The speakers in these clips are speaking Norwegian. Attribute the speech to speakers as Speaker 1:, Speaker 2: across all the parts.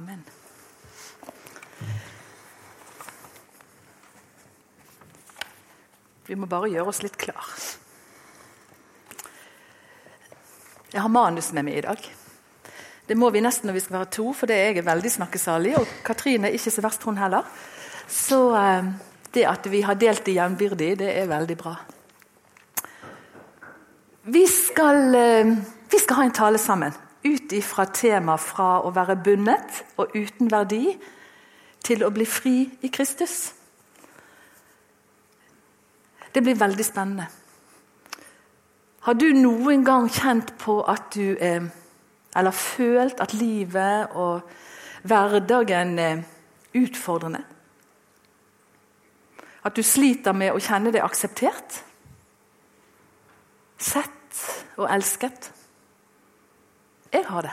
Speaker 1: Amen. Vi må bare gjøre oss litt klar. Jeg har manus med meg i dag. Det må vi nesten når vi skal være to, for det er jeg veldig snakkesalig. Og Katrine er ikke så verst, hun heller. Så eh, det at vi har delt det jevnbyrdig, det er veldig bra. Vi skal, eh, vi skal ha en tale sammen ut ifra temaet fra å være bundet og uten verdi til å bli fri i Kristus. Det blir veldig spennende. Har du noen gang kjent på at du eh, Eller følt at livet og hverdagen er utfordrende? At du sliter med å kjenne deg akseptert? Sett og elsket? Jeg har det.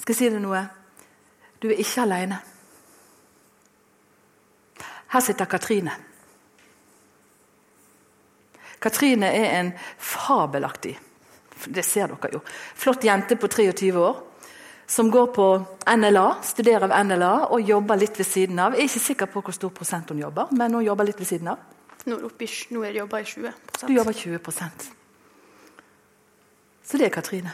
Speaker 1: Skal jeg si deg noe? Du er ikke alene. Her sitter Katrine. Katrine er en fabelaktig det ser dere jo, flott jente på 23 år som går på NLA, studerer ved NLA og jobber litt ved siden av. Jeg er ikke sikker på hvor stor prosent hun jobber, men hun jobber litt ved siden av.
Speaker 2: Nå er, er jobber i 20%
Speaker 1: Du jobber 20 Så det er Katrine.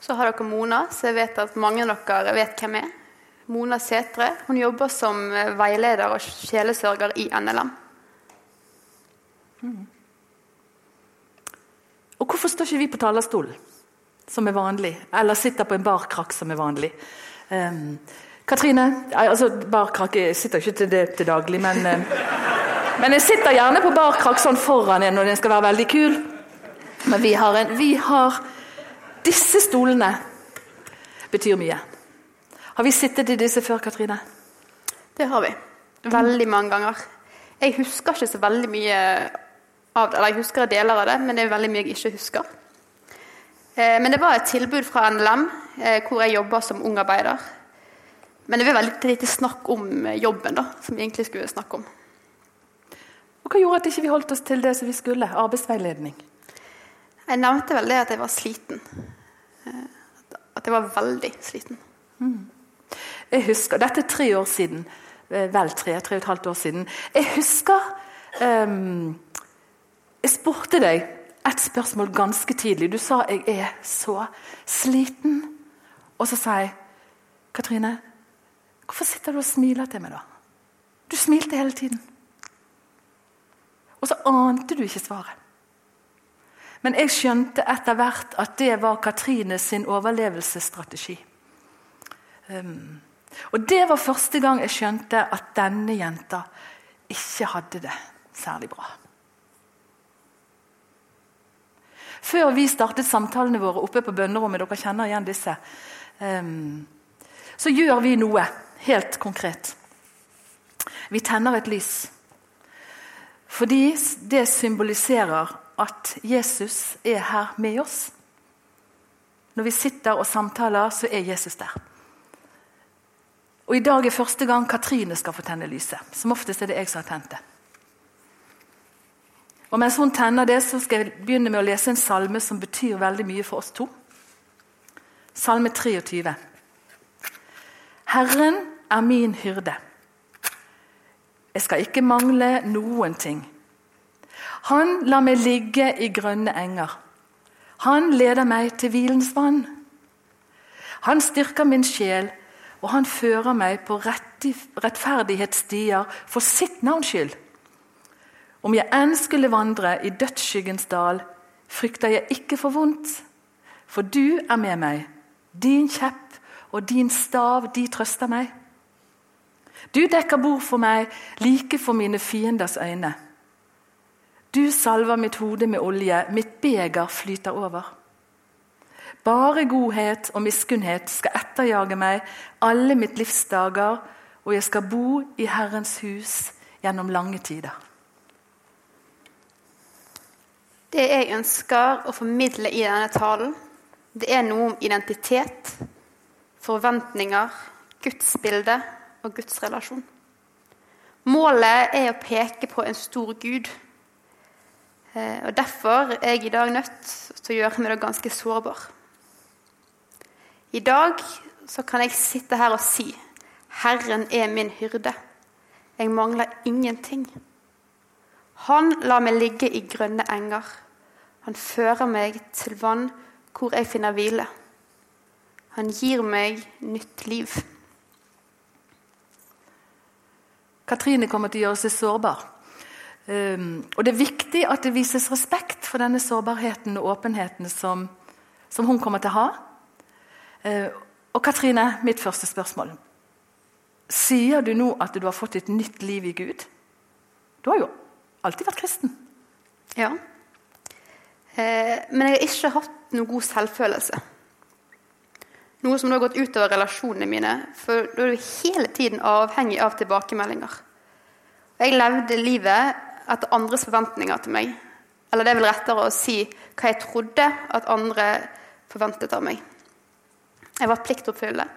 Speaker 2: Så har dere Mona, så jeg vet at mange av dere vet hvem er. Mona Setre. Hun jobber som veileder og sjelesørger i NLM.
Speaker 1: Mm. Og hvorfor står ikke vi på talerstolen, som er vanlig? Eller sitter på en barkrakk, som er vanlig? Um, Katrine altså Barkrakk Jeg sitter ikke til det til daglig, men, um, men jeg sitter gjerne på barkrakk sånn foran en når den skal være veldig kul. Men vi har, en, vi har Disse stolene betyr mye. Har vi sittet i disse før, Katrine?
Speaker 2: Det har vi. Veldig mange ganger. Jeg husker ikke så veldig mye av det. Eller jeg husker deler av det, men det er veldig mye jeg ikke husker. Eh, men det var et tilbud fra NLM, eh, hvor jeg jobber som ung arbeider. Men det var veldig lite snakk om eh, jobben, da, som vi egentlig skulle snakke om.
Speaker 1: Og Hva gjorde at ikke vi ikke holdt oss til det som vi skulle? Arbeidsveiledning?
Speaker 2: Jeg nevnte vel det at jeg var sliten. At jeg var veldig sliten. Mm.
Speaker 1: Jeg husker, Dette er tre år siden. Vel tre, tre og et halvt år siden. Jeg husker um, jeg spurte deg et spørsmål ganske tidlig. Du sa 'jeg er så sliten'. Og så sa jeg 'Katrine, hvorfor sitter du og smiler til meg, da?' Du smilte hele tiden. Og så ante du ikke svaret. Men jeg skjønte etter hvert at det var Katrine sin overlevelsesstrategi. Um, og det var første gang jeg skjønte at denne jenta ikke hadde det særlig bra. Før vi startet samtalene våre oppe på bønnerommet, dere kjenner igjen disse, um, så gjør vi noe helt konkret. Vi tenner et lys. Fordi det symboliserer at Jesus er her med oss. Når vi sitter og samtaler, så er Jesus der. Og I dag er første gang Katrine skal få tenne lyset. Som oftest er det jeg som har tent det. Og Mens hun tenner det, så skal jeg begynne med å lese en salme som betyr veldig mye for oss to. Salme 23. Herren er min hyrde. Jeg skal ikke mangle noen ting. Han lar meg ligge i grønne enger. Han leder meg til hvilens vann. Han styrker min sjel, og han fører meg på rettferdighetsstier for sitt navns skyld. Om jeg enn skulle vandre i dødsskyggens dal, frykter jeg ikke for vondt, for du er med meg. Din kjepp og din stav, de trøster meg. Du dekker bord for meg like for mine fienders øyne. Du salver mitt hode med olje, mitt beger flyter over. Bare godhet og miskunnhet skal etterjage meg alle mitt livs dager, og jeg skal bo i Herrens hus gjennom lange tider.
Speaker 2: Det jeg ønsker å formidle i denne talen, det er noe om identitet, forventninger, gudsbilde og gudsrelasjon. Målet er å peke på en stor Gud. Eh, og Derfor er jeg i dag nødt til å gjøre meg ganske sårbar. I dag så kan jeg sitte her og si Herren er min hyrde. Jeg mangler ingenting. Han lar meg ligge i grønne enger. Han fører meg til vann hvor jeg finner hvile. Han gir meg nytt liv.
Speaker 1: Katrine kommer til å gjøre seg sårbar. Um, og Det er viktig at det vises respekt for denne sårbarheten og åpenheten som, som hun kommer til å ha. Uh, og Katrine, mitt første spørsmål. Sier du nå at du har fått et nytt liv i Gud? Du har jo alltid vært kristen.
Speaker 2: Ja. Eh, men jeg har ikke hatt noe god selvfølelse. Noe som har gått utover relasjonene mine, for da er du hele tiden avhengig av tilbakemeldinger. Jeg levde livet etter andres forventninger til meg. Eller det er vel rettere å si hva jeg trodde at andre forventet av meg. Jeg var pliktoppfyllende.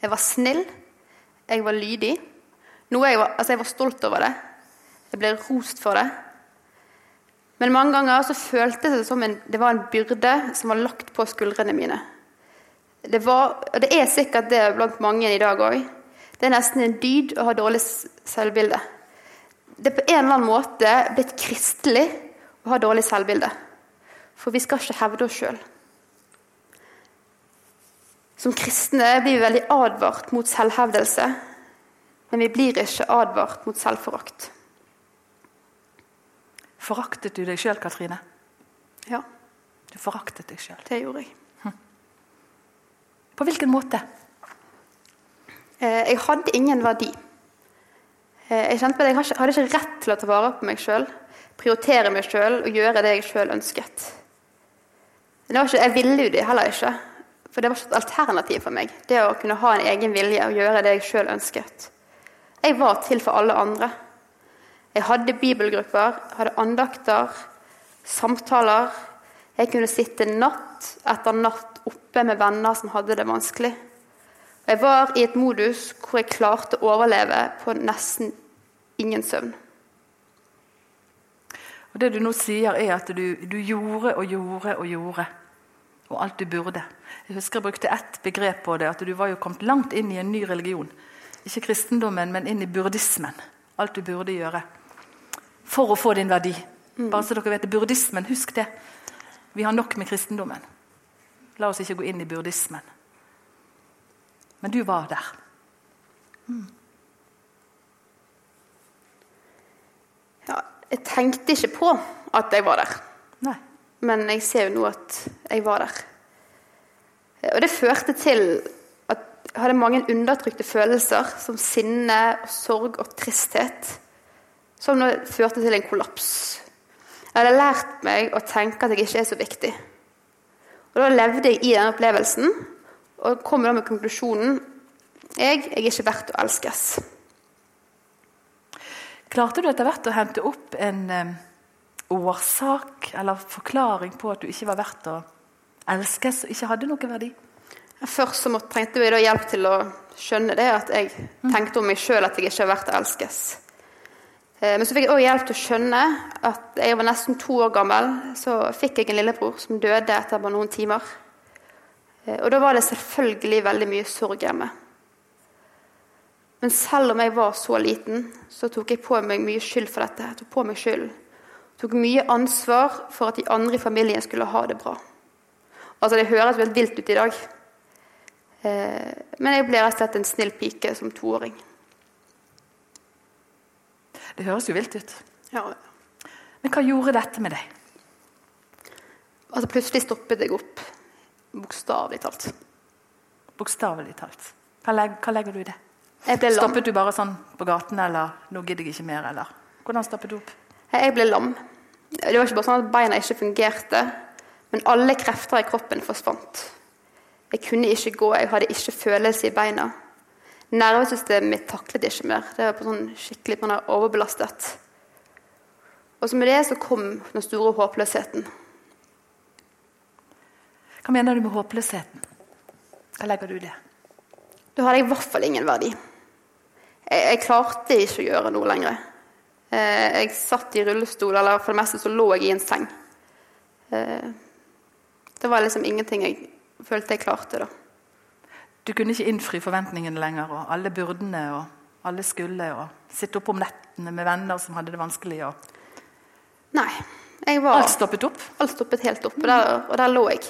Speaker 2: Jeg var snill. Jeg var lydig. Jeg var, altså jeg var stolt over det. Jeg ble rost for det. Men mange ganger så føltes det som en, det var en byrde som var lagt på skuldrene mine. Det var, og det er sikkert det blant mange i dag òg. Det er nesten en dyd å ha dårlig selvbilde. Det er på en eller annen måte blitt kristelig å ha dårlig selvbilde. For vi skal ikke hevde oss sjøl. Som kristne blir vi veldig advart mot selvhevdelse, men vi blir ikke advart mot selvforakt.
Speaker 1: Foraktet du deg sjøl, Katrine?
Speaker 2: Ja.
Speaker 1: Du foraktet deg sjøl.
Speaker 2: Det gjorde jeg.
Speaker 1: På hvilken måte?
Speaker 2: Eh, jeg hadde ingen verdi. Eh, jeg kjente at jeg hadde ikke rett til å ta vare på meg sjøl, prioritere meg sjøl og gjøre det jeg sjøl ønsket. Ikke, jeg ville jo det heller ikke, for det var ikke et alternativ for meg. Det å kunne ha en egen vilje og gjøre det jeg sjøl ønsket. Jeg var til for alle andre. Jeg hadde bibelgrupper, hadde andakter, samtaler. Jeg kunne sitte natt etter natt oppe med venner som hadde det vanskelig. Jeg var i et modus hvor jeg klarte å overleve på nesten ingen søvn.
Speaker 1: Og Det du nå sier, er at du, du gjorde og gjorde og gjorde. Og alt du burde. Jeg husker jeg brukte ett begrep på det. At du var jo kommet langt inn i en ny religion. Ikke kristendommen, men inn i burdismen. Alt du burde gjøre. For å få din verdi. Bare så dere vet det. Burdismen, husk det. Vi har nok med kristendommen. La oss ikke gå inn i burdismen. Men du var der. Mm.
Speaker 2: Ja, jeg tenkte ikke på at jeg var der.
Speaker 1: Nei.
Speaker 2: Men jeg ser jo nå at jeg var der. Og det førte til at jeg hadde mange undertrykte følelser, som sinne, og sorg og tristhet, som nå førte til en kollaps. Jeg hadde lært meg å tenke at jeg ikke er så viktig. Og Da levde jeg i den opplevelsen og kommer da med konklusjonen jeg, jeg er ikke verdt å elskes.
Speaker 1: Klarte du etter hvert å hente opp en um, årsak eller forklaring på at du ikke var verdt å elskes og ikke hadde noen verdi?
Speaker 2: Først så måtte, trengte vi hjelp til å skjønne det, at jeg tenkte om meg sjøl at jeg ikke var verdt å elskes. Eh, men så fikk jeg også hjelp til å skjønne at jeg var nesten to år gammel. Så fikk jeg en lillebror som døde etter bare noen timer. Eh, og da var det selvfølgelig veldig mye sorg hjemme. Men selv om jeg var så liten, så tok jeg på meg mye skyld for dette. Jeg tok på meg skyld. Jeg tok mye ansvar for at de andre i familien skulle ha det bra. Altså, Det høres veldig vilt ut i dag. Eh, men jeg ble rett og slett en snill pike som toåring.
Speaker 1: Det høres jo vilt ut.
Speaker 2: Ja.
Speaker 1: Men hva gjorde dette med deg?
Speaker 2: Altså Plutselig stoppet jeg opp. Bokstavelig talt.
Speaker 1: Bokstavelig talt. Hva, legger, hva, legger du i det? Stoppet du bare sånn på gaten, eller 'nå gidder jeg ikke mer', eller? Hvordan stoppet du opp?
Speaker 2: Jeg ble lam. Det var ikke bare sånn at beina ikke fungerte, men alle krefter i kroppen forsvant. Jeg kunne ikke gå, jeg hadde ikke følelse i beina. Nervesystemet mitt taklet ikke mer. Det var på sånn skikkelig man er overbelastet. Og så med det så kom den store håpløsheten.
Speaker 1: Hva mener du med håpløsheten? Hva legger du i det?
Speaker 2: Da hadde jeg i hvert fall ingen verdi. Jeg, jeg klarte ikke å gjøre noe lenger. Eh, jeg satt i rullestol, eller for det meste så lå jeg i en seng. Eh, det var liksom ingenting jeg følte jeg klarte, da.
Speaker 1: Du kunne ikke innfri forventningene lenger, og alle burdene og alle skulle. og Sitte opp om nettene med venner som hadde det vanskelig. og
Speaker 2: Nei. Jeg var,
Speaker 1: Alt stoppet opp?
Speaker 2: alt stoppet helt opp, og der, og der lå jeg.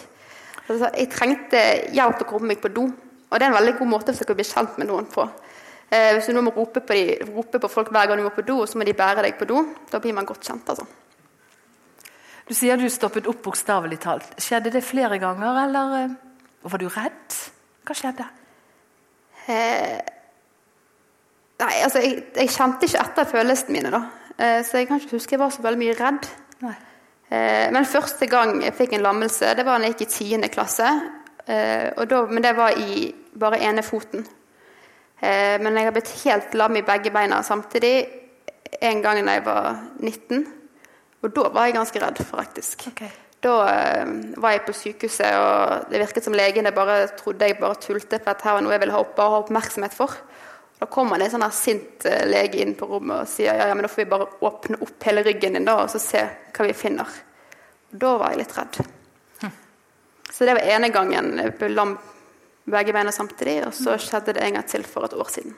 Speaker 2: Altså, jeg trengte hjelp til å komme meg på do. Og det er en veldig god måte for å bli kjent med noen på. Eh, hvis du nå må rope på, de, rope på folk hver gang du må på do, og så må de bære deg på do, da blir man godt kjent. altså.
Speaker 1: Du sier du stoppet opp bokstavelig talt. Skjedde det flere ganger, eller eh, var du redd? Hva skjedde?
Speaker 2: Eh, nei, altså, jeg, jeg kjente ikke etter følelsene mine, da. Eh, så jeg kan ikke huske jeg var så veldig mye redd.
Speaker 1: Nei.
Speaker 2: Eh, men første gang jeg fikk en lammelse, det var da jeg gikk i 10. klasse. Eh, og da, men det var i bare ene foten. Eh, men jeg har blitt helt lam i begge beina samtidig en gang da jeg var 19. Og da var jeg ganske redd, faktisk.
Speaker 1: Okay.
Speaker 2: Da var jeg på sykehuset, og det virket som legene bare trodde jeg bare tulte, for at her var noe jeg ville ha, opp, ha oppmerksomhet for. Da kommer det en sånn sint eh, lege inn på rommet og sier ja, ja, men da får vi bare åpne opp hele ryggen din da, og så se hva vi finner. Og da var jeg litt redd. Så det var ene gangen jeg ble lam begge beina samtidig, og så skjedde det en gang til for et år siden.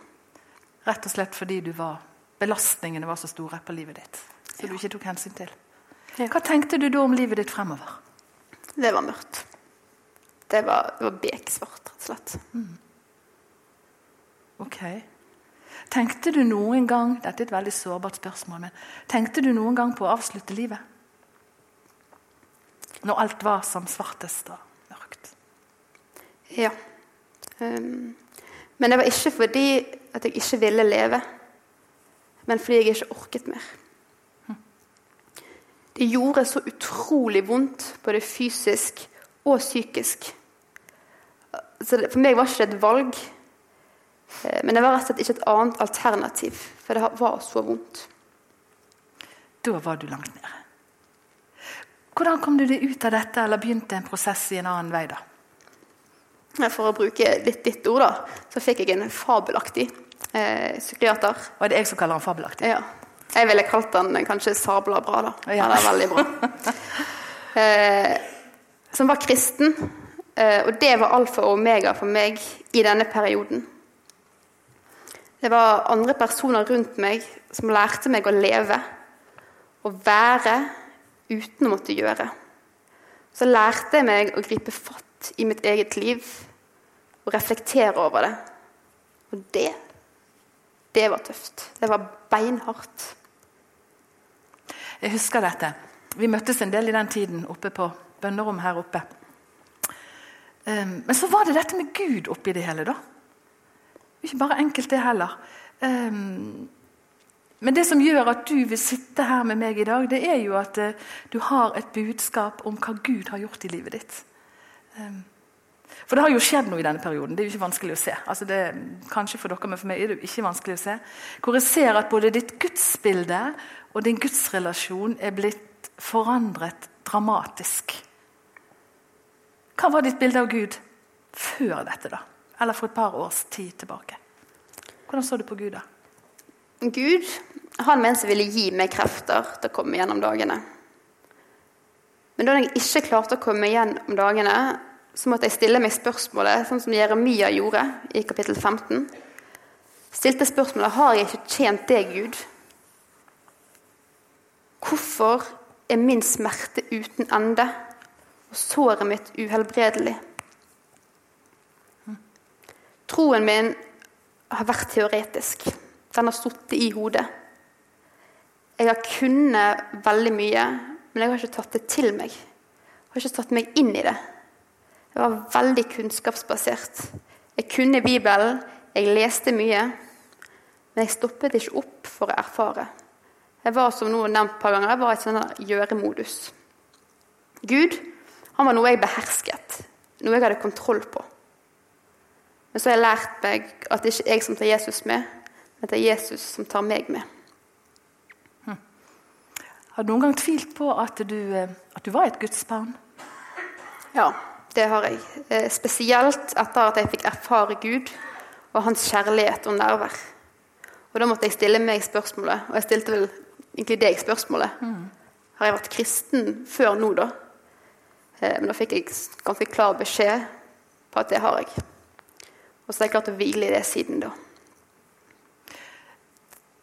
Speaker 1: Rett og slett fordi du var, belastningene var så store på livet ditt. Så du ikke tok hensyn til. Hva tenkte du da om livet ditt fremover?
Speaker 2: Det var mørkt. Det var, det var beksvart, rett og slett.
Speaker 1: Ok. Tenkte du noen gang Dette er et veldig sårbart spørsmål, men tenkte du noen gang på å avslutte livet? Når alt var som svartest og mørkt.
Speaker 2: Ja. Um, men det var ikke fordi at jeg ikke ville leve, men fordi jeg ikke orket mer. Det gjorde så utrolig vondt, både fysisk og psykisk. Så for meg var det ikke et valg, men det var rett og slett ikke et annet alternativ, for det var så vondt.
Speaker 1: Da var du langt nede. Hvordan kom du deg ut av dette, eller begynte en prosess i en annen vei? da?
Speaker 2: For å bruke litt ditt ord, da, så fikk jeg en fabelaktig eh, psykiater.
Speaker 1: Og er det jeg som kaller han fabelaktig?
Speaker 2: Ja. Jeg ville kalt den kanskje sabla bra, da.
Speaker 1: Ja.
Speaker 2: Ja. Det er veldig bra. eh, som var kristen. Eh, og det var alfa og omega for meg i denne perioden. Det var andre personer rundt meg som lærte meg å leve og være uten å måtte gjøre. Så lærte jeg meg å gripe fatt i mitt eget liv og reflektere over det. Og det, det var tøft. Det var beinhardt.
Speaker 1: Jeg husker dette. Vi møttes en del i den tiden oppe på bønnerom her oppe. Um, men så var det dette med Gud oppi det hele, da. Ikke bare enkelt, det heller. Um, men det som gjør at du vil sitte her med meg i dag, det er jo at uh, du har et budskap om hva Gud har gjort i livet ditt. Um, for det har jo skjedd noe i denne perioden. Det er jo ikke vanskelig å se. Altså det, kanskje for dere, men for meg er det jo ikke vanskelig å se. Hvor jeg ser at både ditt gudsbilde og din gudsrelasjon er blitt forandret dramatisk. Hva var ditt bilde av Gud før dette, da? Eller for et par års tid tilbake? Hvordan så du på Gud da?
Speaker 2: Gud han mente som ville gi meg krefter til å komme gjennom dagene. Men da jeg ikke klarte å komme gjennom dagene, så måtte jeg stille meg spørsmålet, sånn som Jeremia gjorde i kapittel 15. Stilte spørsmålet har jeg ikke tjent deg, Gud. Hvorfor er min smerte uten ende og såret mitt uhelbredelig? Troen min har vært teoretisk. Den har sittet i hodet. Jeg har kunnet veldig mye, men jeg har ikke tatt det til meg. Jeg har ikke tatt meg inn i det. Jeg var veldig kunnskapsbasert. Jeg kunne Bibelen, jeg leste mye, men jeg stoppet ikke opp for å erfare. Jeg var som noen nevnt et par ganger, jeg var i sånn gjøremodus. Gud han var noe jeg behersket, noe jeg hadde kontroll på. Men så har jeg lært meg at det ikke er jeg som tar Jesus med, men det er Jesus som tar meg med.
Speaker 1: Har du noen gang tvilt på at du, eh, at du var et gudsbarn?
Speaker 2: Ja, det har jeg. Eh, Spesielt etter at jeg fikk erfare Gud og hans kjærlighet og nærvær. Og da måtte jeg stille meg spørsmålet, og jeg stilte vel egentlig deg spørsmålet. Har jeg vært kristen før nå, da? Eh, Men da fikk jeg ganske klar beskjed på at det har jeg. Og så har jeg klart å hvile i det siden da.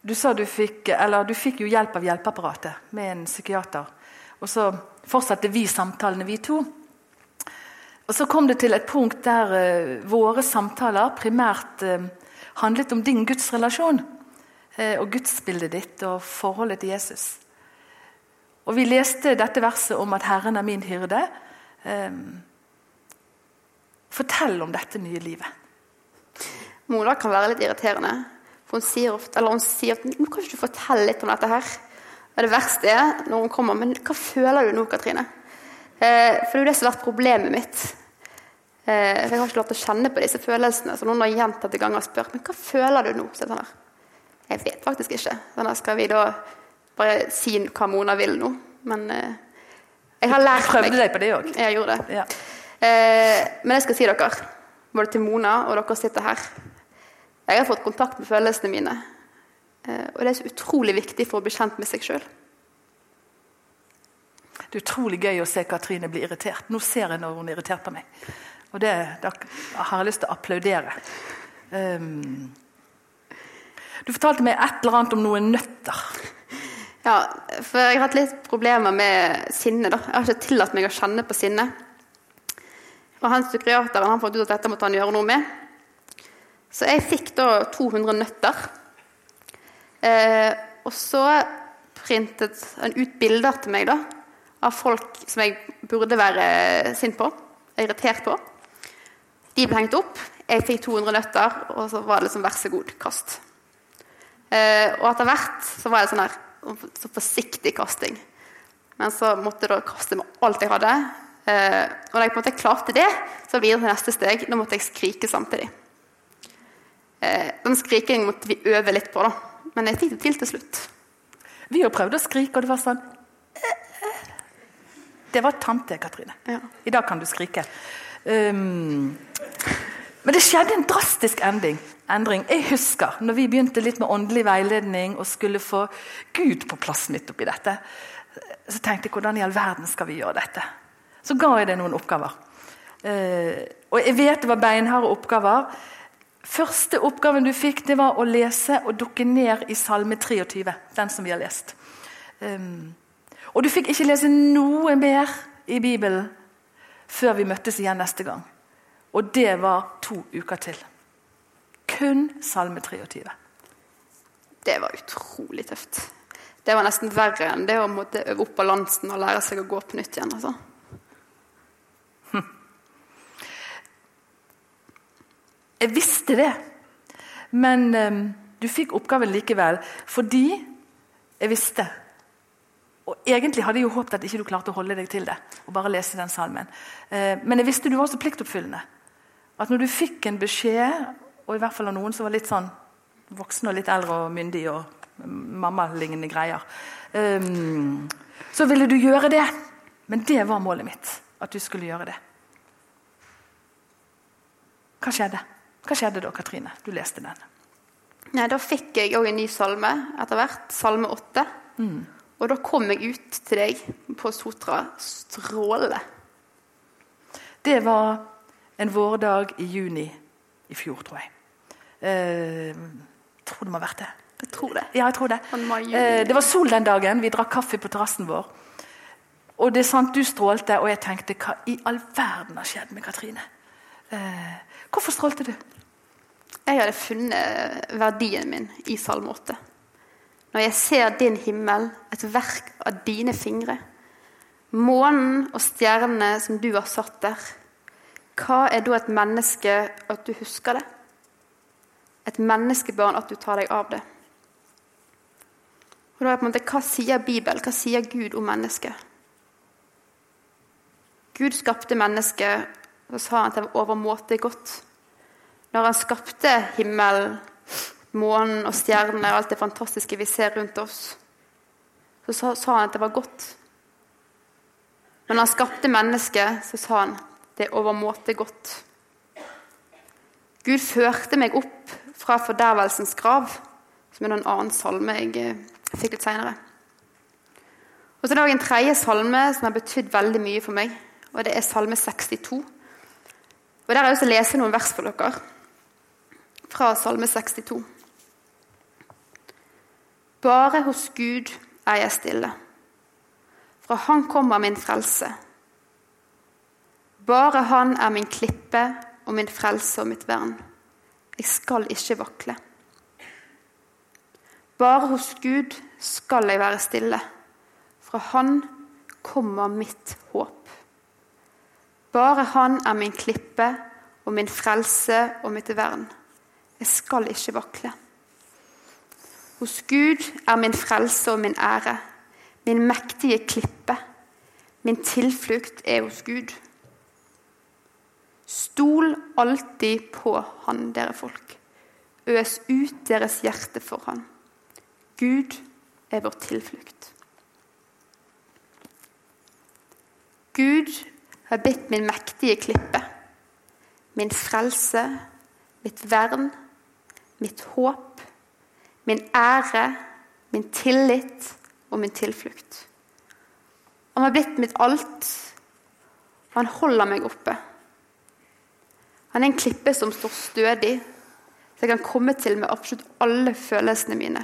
Speaker 1: Du sa du fikk, eller du fikk jo hjelp av hjelpeapparatet med en psykiater. Og så fortsatte vi samtalene, vi to. Og Så kom det til et punkt der uh, våre samtaler primært uh, handlet om din gudsrelasjon. Uh, og gudsbildet ditt og forholdet til Jesus. Og Vi leste dette verset om at 'Herren er min hyrde'. Uh, fortell om dette nye livet.
Speaker 2: Mona kan være litt irriterende. For hun sier ofte, eller hun sier at nå kan ikke du fortelle litt om dette her. Og det verste er når hun kommer Men hva føler du nå, Katrine? Eh, for det er jo det som har vært problemet mitt. Eh, for Jeg har ikke lov til å kjenne på disse følelsene. Så noen har gjentatte ganger spurt men hva føler du nå. Så jeg, her. jeg vet faktisk ikke. Sånn skal vi da bare si hva Mona vil nå? Men eh, jeg har lært
Speaker 1: meg Prøvde deg på det òg?
Speaker 2: Jeg gjorde det. Ja. Eh, men jeg skal si dere, både til Mona og dere sitter her jeg har fått kontakt med følelsene mine. Eh, og det er så utrolig viktig for å bli kjent med seg sjøl.
Speaker 1: Det er utrolig gøy å se Katrine bli irritert. Nå ser jeg når hun er irritert på meg. Og det da har jeg lyst til å applaudere. Um, du fortalte meg et eller annet om noen nøtter.
Speaker 2: Ja, for jeg har hatt litt problemer med sinne. da. Jeg har ikke tillatt meg å kjenne på sinne. Og han psykiateren har fått ut at dette måtte han gjøre noe med. Så jeg fikk da 200 nøtter. Eh, og så printet han ut bilder til meg da, av folk som jeg burde være sint på, irritert på. De ble hengt opp. Jeg fikk 200 nøtter, og så var det liksom vær så god, kast. Eh, og etter hvert så var det sånn her så forsiktig kasting. Men så måtte jeg da kaste med alt jeg hadde. Eh, og da jeg på en måte klarte det, så videre til neste steg. Da måtte jeg skrike samtidig. Eh, den skrikingen måtte vi øve litt på, da. Men jeg fikk det til til slutt.
Speaker 1: Vi har prøvd å skrike, og det var sånn Det var tante, Katrine. Ja. I dag kan du skrike. Um, men det skjedde en drastisk endring. endring. Jeg husker når vi begynte litt med åndelig veiledning og skulle få Gud på plass midt oppi dette. Så tenkte jeg hvordan i all verden skal vi gjøre dette? Så ga jeg det noen oppgaver. Uh, og jeg vet det var beinharde oppgaver. Første oppgaven du fikk, det var å lese og dukke ned i Salme 23. Den som vi har lest. Um, og du fikk ikke lese noe mer i Bibelen før vi møttes igjen neste gang. Og det var to uker til. Kun Salme 23.
Speaker 2: Det var utrolig tøft. Det var nesten verre enn det å øve opp balansen og lære seg å gå på nytt igjen. altså.
Speaker 1: Jeg visste det. Men um, du fikk oppgaven likevel fordi jeg visste. Og Egentlig hadde jeg jo håpet at ikke du klarte å holde deg til det. og bare lese den salmen. Uh, men jeg visste du var så pliktoppfyllende. At når du fikk en beskjed, og i hvert fall av noen som var litt sånn voksne og litt eldre og myndige og mammalignende greier, um, så ville du gjøre det. Men det var målet mitt. At du skulle gjøre det. Hva skjedde? Hva skjedde da, Katrine? Du leste den.
Speaker 2: Nei, Da fikk jeg òg en ny salme etter hvert. Salme 8. Mm. Og da kom jeg ut til deg på Sotra strålende.
Speaker 1: Det var en vårdag i juni i fjor, tror jeg. Eh, tror det må ha vært det.
Speaker 2: Jeg tror det.
Speaker 1: Ja, jeg tror det. Eh, det var sol den dagen. Vi drakk kaffe på terrassen vår. Og det er sant, du strålte, og jeg tenkte hva i all verden har skjedd med Katrine? Eh, hvorfor strålte du?
Speaker 2: Jeg hadde funnet verdien min i Salme 8. Når jeg ser din himmel, et verk av dine fingre, månen og stjernene som du har satt der, hva er da et menneske at du husker det? Et menneskebarn at du tar deg av det? Og da er på en måte, Hva sier Bibelen? Hva sier Gud om mennesket? Gud skapte mennesket, og sa at det var overmåte godt. Når han skapte himmelen, månen og stjernene og alt det fantastiske vi ser rundt oss, så sa, sa han at det var godt. Men når han skapte mennesket, så sa han det er overmåte godt. Gud førte meg opp fra fordervelsens grav, som er en annen salme jeg eh, fikk litt seinere. Og så er det en tredje salme som har betydd veldig mye for meg, og det er salme 62. Og Der har jeg også lese noen vers for dere. Fra Salme 62. Bare hos Gud er jeg stille. Fra Han kommer min frelse. Bare Han er min klippe og min frelse og mitt vern. Jeg skal ikke vakle. Bare hos Gud skal jeg være stille. Fra Han kommer mitt håp. Bare Han er min klippe og min frelse og mitt vern. Jeg skal ikke vakle. Hos Gud er min frelse og min ære, min mektige klippe. Min tilflukt er hos Gud. Stol alltid på Han, dere folk. Øs ut deres hjerte for Han. Gud er vår tilflukt. Gud har blitt min mektige klippe, min frelse, mitt vern, mitt håp, min ære, min tillit og min tilflukt. Han har blitt mitt alt, og han holder meg oppe. Han er en klippe som står stødig, så jeg kan komme til med absolutt alle følelsene mine.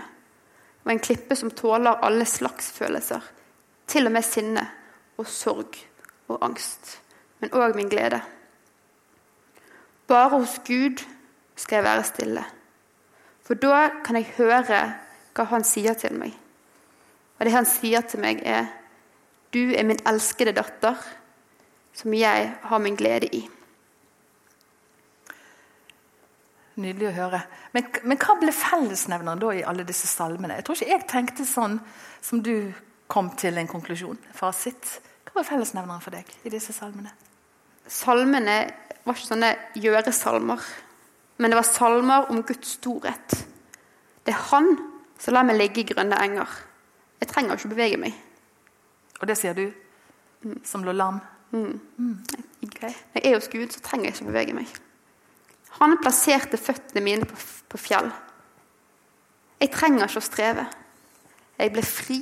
Speaker 2: Og en klippe som tåler alle slags følelser, til og med sinne og sorg og angst, men òg min glede. Bare hos Gud skal jeg være stille, for da kan jeg høre hva Han sier til meg. Og det Han sier til meg, er Du er min elskede datter, som jeg har min glede i.
Speaker 1: Nydelig å høre. Men, men hva ble fellesnevneren da i alle disse salmene? Jeg tror ikke jeg tenkte sånn som du kom til en konklusjon. Fasit. Hva var fellesnevneren for deg i disse salmene?
Speaker 2: Salmene var ikke sånne gjøresalmer, men det var salmer om Guds storhet. Det er Han som lar meg ligge i grønne enger. Jeg trenger ikke bevege meg.
Speaker 1: Og det sier du, som lå lam?
Speaker 2: Når jeg er hos Gud, så trenger jeg ikke bevege meg. Han plasserte føttene mine på, på fjell. Jeg trenger ikke å streve. Jeg ble fri.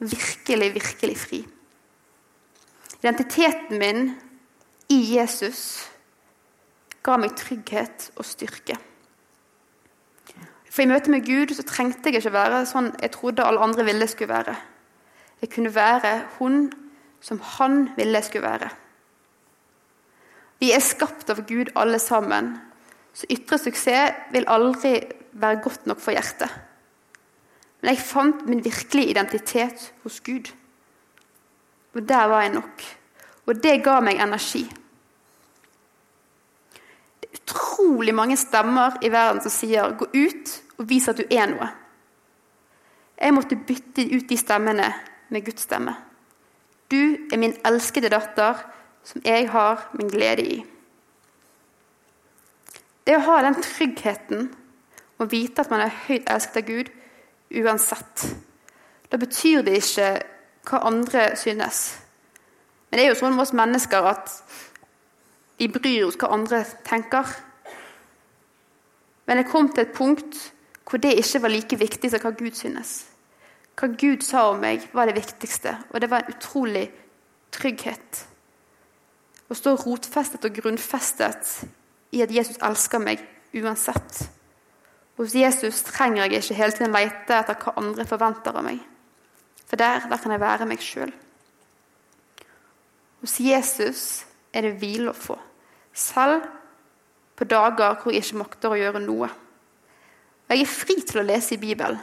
Speaker 2: Virkelig, virkelig fri. Identiteten min i Jesus ga meg trygghet og styrke. For I møte med Gud så trengte jeg ikke være sånn jeg trodde alle andre ville jeg skulle være. Jeg kunne være hun som han ville jeg skulle være. Vi er skapt av Gud alle sammen, så ytre suksess vil aldri være godt nok for hjertet. Men jeg fant min virkelige identitet hos Gud. Og der var jeg nok. Og det ga meg energi. Utrolig mange stemmer i verden som sier 'gå ut og vis at du er noe'. Jeg måtte bytte ut de stemmene med Guds stemme. Du er min elskede datter, som jeg har min glede i. Det å ha den tryggheten å vite at man er høyt elsket av Gud uansett. Da betyr det ikke hva andre synes. Men det er jo sånn med oss mennesker at vi bryr oss hva andre tenker. Men jeg kom til et punkt hvor det ikke var like viktig som hva Gud synes. Hva Gud sa om meg, var det viktigste, og det var en utrolig trygghet. Å stå rotfestet og grunnfestet i at Jesus elsker meg uansett. Hos Jesus trenger jeg ikke hele tiden lete etter hva andre forventer av meg. For der, der kan jeg være meg sjøl. Hos Jesus er det hvile å få, selv på dager hvor jeg ikke makter å gjøre noe. Og jeg er fri til å lese i Bibelen.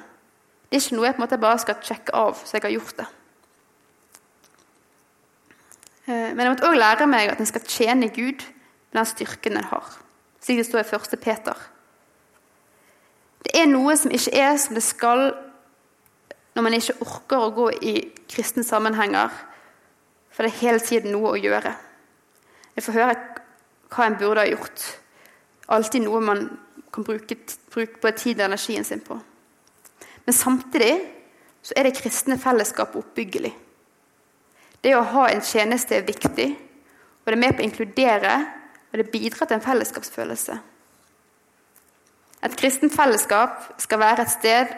Speaker 2: Det er ikke noe jeg på en måte bare skal sjekke av så jeg har gjort det. Eh, men jeg måtte òg lære meg at en skal tjene Gud med den styrken en har. Slik det står i 1. Peter. Det er noe som ikke er som det skal når man ikke orker å gå i kristne sammenhenger, for det er hele tiden noe å gjøre. Jeg får høre hva en burde ha gjort. Alltid noe man kan bruke, bruke både tid og energien sin på. Men samtidig så er det kristne fellesskapet oppbyggelig. Det å ha en tjeneste er viktig, og det er med på å inkludere, og det bidrar til en fellesskapsfølelse. Et kristent fellesskap skal være et sted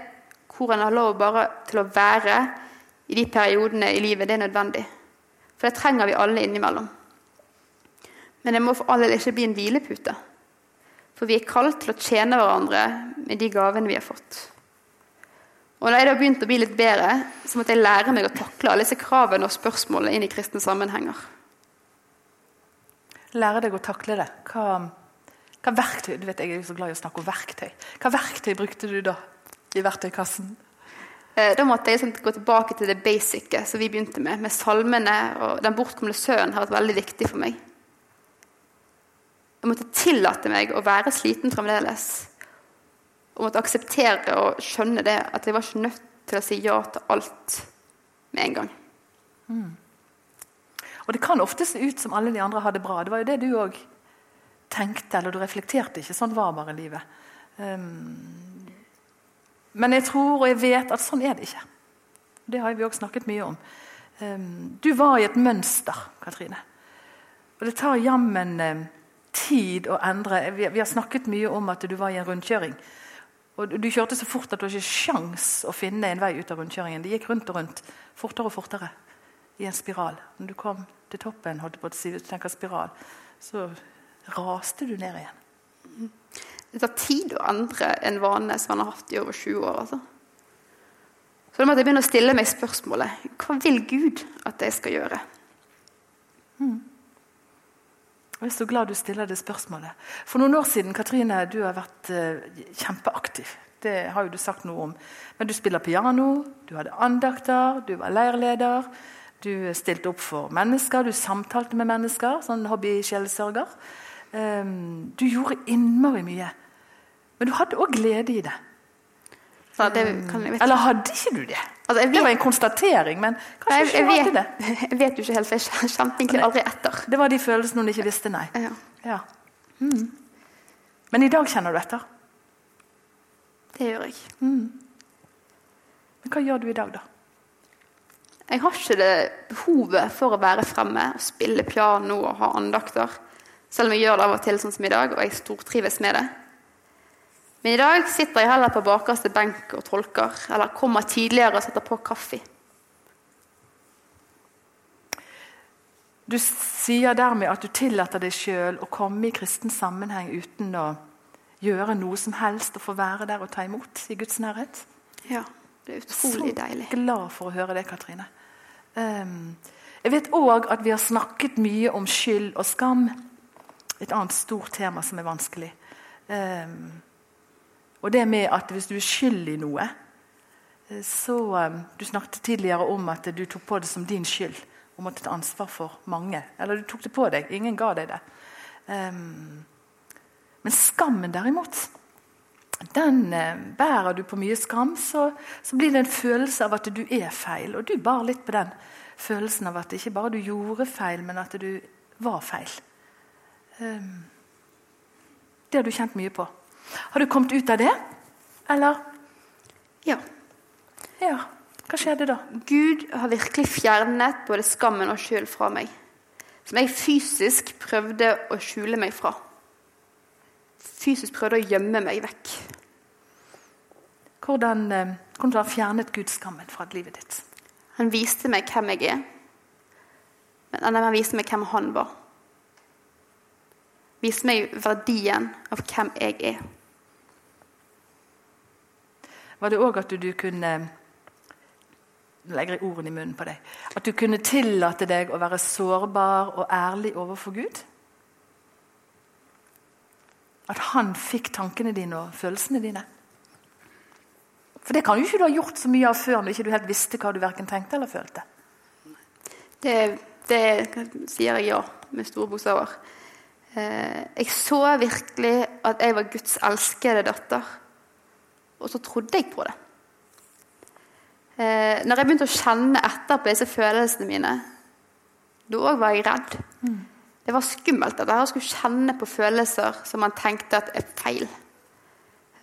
Speaker 2: hvor en har lov bare til å være i de periodene i livet det er nødvendig. For det trenger vi alle innimellom. Men det må for all del ikke bli en hvilepute. For vi er kalt til å tjene hverandre med de gavene vi har fått. Og da jeg da begynte å bli litt bedre, så måtte jeg lære meg å takle alle disse kravene og spørsmålene inn i kristne sammenhenger.
Speaker 1: Lære deg å takle det. Hva, hva verktøy du vet Jeg er jo så glad i å snakke om verktøy. Hva verktøy brukte du da i verktøykassen?
Speaker 2: Eh, da måtte jeg sånn, gå tilbake til det basice som vi begynte med. Med salmene og Den bortkomne sønnen har vært veldig viktig for meg. Jeg måtte tillate meg å være sliten fremdeles og måtte akseptere og skjønne det at jeg var ikke nødt til å si ja til alt med en gang. Mm.
Speaker 1: Og det kan ofte se ut som alle de andre har det bra. Det var jo det du òg tenkte, eller du reflekterte ikke. Sånn var bare livet. Um, men jeg tror og jeg vet at sånn er det ikke. Det har vi òg snakket mye om. Um, du var i et mønster, Katrine. Og det tar jammen um, tid å endre. Vi, har snakket mye om at du var i en rundkjøring. Og Du kjørte så fort at du ikke sjans å finne en vei ut av rundkjøringen. Det gikk rundt og rundt, fortere og fortere, i en spiral. Når du kom til toppen, holdt på å si, hvis du tenker spiral, så raste du ned igjen.
Speaker 2: Det tar tid å endre en vane som man har hatt i over 20 år. altså. Så da måtte jeg begynne å stille meg spørsmålet hva vil Gud at jeg skal gjøre?
Speaker 1: Mm. Jeg er så glad du stiller det spørsmålet. For noen år siden Katrine, du har vært uh, kjempeaktiv. Det har jo du sagt noe om. Men du spiller piano, du hadde andakter, du var leirleder. Du stilte opp for mennesker, du samtalte med mennesker, sånn hobby-sjelesørger. Um, du gjorde innmari mye. Men du hadde òg glede i det.
Speaker 2: det kan,
Speaker 1: Eller hadde ikke du det? Altså, vet, det var en konstatering, men kanskje
Speaker 2: jeg,
Speaker 1: ikke hadde det.
Speaker 2: Jeg vet jo ikke helt, for jeg kjente egentlig aldri etter.
Speaker 1: Det var de følelsene hun ikke visste, nei.
Speaker 2: Ja.
Speaker 1: Ja. Mm. Men i dag kjenner du etter?
Speaker 2: Det gjør jeg.
Speaker 1: Mm. Men hva gjør du i dag, da?
Speaker 2: Jeg har ikke det behovet for å være fremme og spille piano og ha andakter. Selv om jeg gjør det av og til sånn som i dag, og jeg stortrives med det. Men i dag sitter jeg heller på bakerste benk og tolker, eller kommer tidligere og setter på kaffe.
Speaker 1: Du sier dermed at du tillater deg sjøl å komme i kristen sammenheng uten å gjøre noe som helst og få være der og ta imot i Guds nærhet?
Speaker 2: Ja, det er utrolig deilig.
Speaker 1: Så glad for å høre det, Katrine. Um, jeg vet òg at vi har snakket mye om skyld og skam. Et annet stort tema som er vanskelig. Um, og det med at hvis du er skyld i noe eh, så um, Du snakket tidligere om at du tok på det som din skyld og måtte ta ansvar for mange. Eller du tok det på deg. Ingen ga deg det. Um, men skammen, derimot, den uh, bærer du på mye skam, så, så, blir det en følelse av at du er feil. Og du bar litt på den følelsen av at ikke bare du gjorde feil, men at du var feil. Um, det har du kjent mye på. Har du kommet ut av det? Eller?
Speaker 2: Ja.
Speaker 1: Ja. Hva skjedde da?
Speaker 2: Gud har virkelig fjernet både skammen og skyld fra meg. Som jeg fysisk prøvde å skjule meg fra. Fysisk prøvde å gjemme meg vekk.
Speaker 1: Hvordan, eh, hvordan har fjernet Gud skammen fra livet ditt?
Speaker 2: Han viste meg hvem jeg er. Men han viste meg hvem han var. Viste meg verdien av hvem jeg er
Speaker 1: var det òg at du, kunne Nå legger jeg ordene i munnen på deg. At du kunne tillate deg å være sårbar og ærlig overfor Gud? At han fikk tankene dine og følelsene dine? For det kan jo ikke du ha gjort så mye av før når ikke du helt visste hva du verken tenkte eller følte.
Speaker 2: Det, det sier jeg ja, med store bokstaver. Eh, jeg så virkelig at jeg var Guds elskede datter. Og så trodde jeg på det. Eh, når jeg begynte å kjenne etter på disse følelsene mine, da òg var jeg redd. Mm. Det var skummelt at jeg skulle kjenne på følelser som man tenkte at er feil.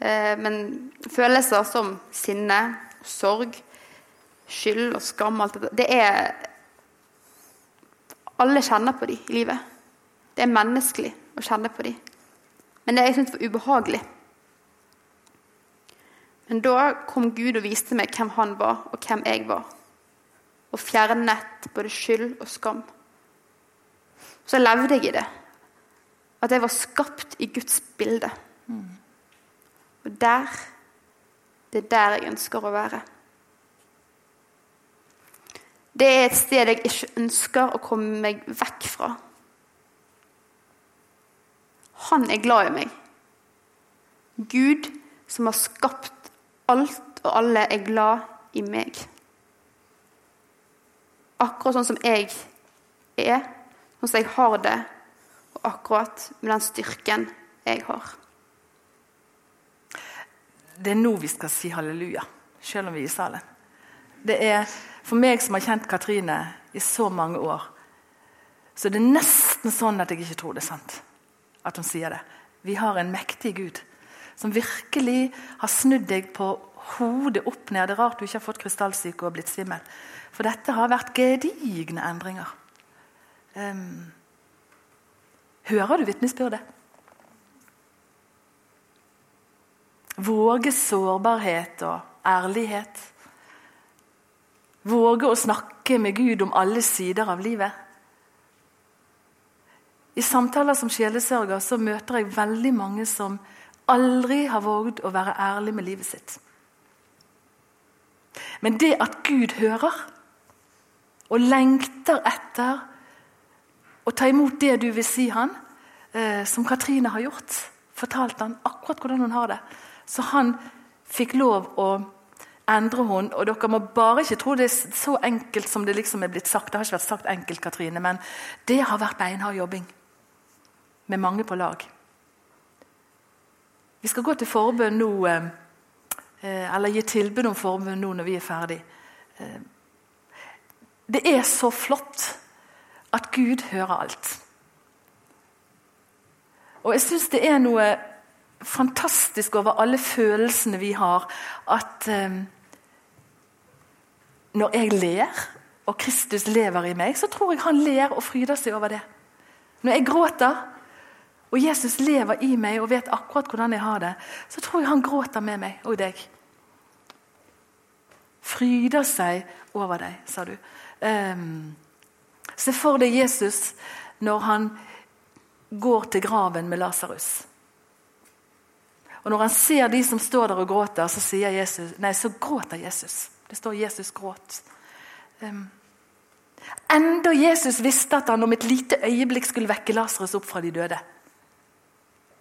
Speaker 2: Eh, men følelser som sinne, sorg, skyld og skam alt dette, det er Alle kjenner på dem i livet. Det er menneskelig å kjenne på dem. Men det jeg syntes var ubehagelig. Men da kom Gud og viste meg hvem han var, og hvem jeg var. Og fjernet både skyld og skam. Så levde jeg i det. At jeg var skapt i Guds bilde. Og der Det er der jeg ønsker å være. Det er et sted jeg ikke ønsker å komme meg vekk fra. Han er glad i meg. Gud som har skapt alt og alle, er glad i meg. Akkurat sånn som jeg er, sånn som jeg har det, og akkurat med den styrken jeg har.
Speaker 1: Det er nå vi skal si halleluja, selv om vi er i salen. Det er For meg som har kjent Katrine i så mange år, så det er nesten sånn at jeg ikke tror det er sant at hun sier det. Vi har en mektig Gud som virkelig har snudd deg på hodet opp ned. Det er rart du ikke har fått krystallsyke og blitt svimmel. For dette har vært gedigne endringer. Um, hører du vitnesbyrdet? Våge sårbarhet og ærlighet. Våge å snakke med Gud om alle sider av livet. I samtaler som sjelesørger så møter jeg veldig mange som aldri har våget å være ærlig med livet sitt. Men det at Gud hører og lengter etter å ta imot det du vil si han, eh, som Katrine har gjort, fortalte han akkurat hvordan hun har det, så han fikk lov å endre hun, og Dere må bare ikke tro det er så enkelt som det liksom er blitt sagt. Det har ikke vært sagt enkelt, Katrine, men det har vært beinhard jobbing. Med mange på lag. Vi skal gå til forbønn nå, eh, eh, eller gi tilbud om forbønn nå når vi er ferdig. Eh, det er så flott at Gud hører alt. Og jeg syns det er noe fantastisk over alle følelsene vi har, at når jeg ler, og Kristus lever i meg, så tror jeg han ler og fryder seg over det. Når jeg gråter, og Jesus lever i meg og vet akkurat hvordan jeg har det, så tror jeg han gråter med meg og deg. Fryder seg over deg, sa du. Um, se for deg Jesus når han går til graven med Lasarus. Og Når han ser de som står der og gråter, så, Jesus, nei, så gråter Jesus. Det står 'Jesus gråt'. Um, enda Jesus visste at han om et lite øyeblikk skulle vekke Lasarus opp fra de døde.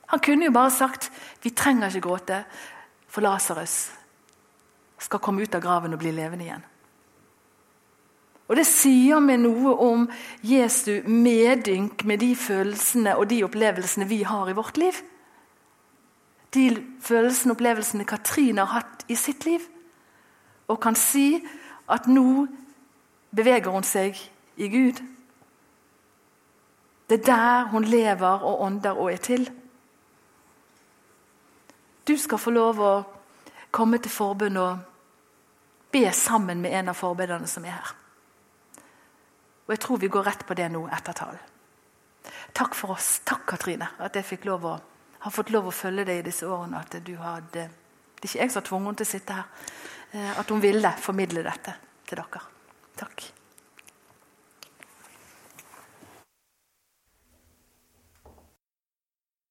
Speaker 1: Han kunne jo bare sagt 'vi trenger ikke gråte', for Lasarus skal komme ut av graven og bli levende igjen. Og Det sier meg noe om Jesu medynk med de følelsene og de opplevelsene vi har i vårt liv de følelsene og opplevelsene Katrine har hatt i sitt liv. Og kan si at nå beveger hun seg i Gud. Det er der hun lever og ånder og er til. Du skal få lov å komme til forbund og be sammen med en av forbederne som er her. Og Jeg tror vi går rett på det nå etter talen. Takk for oss. Takk, Katrine, at jeg fikk lov å har fått lov å følge deg i disse årene. At du hadde, det er ikke jeg som har tvunget henne til å sitte her. Eh, at hun ville formidle dette til dere. Takk.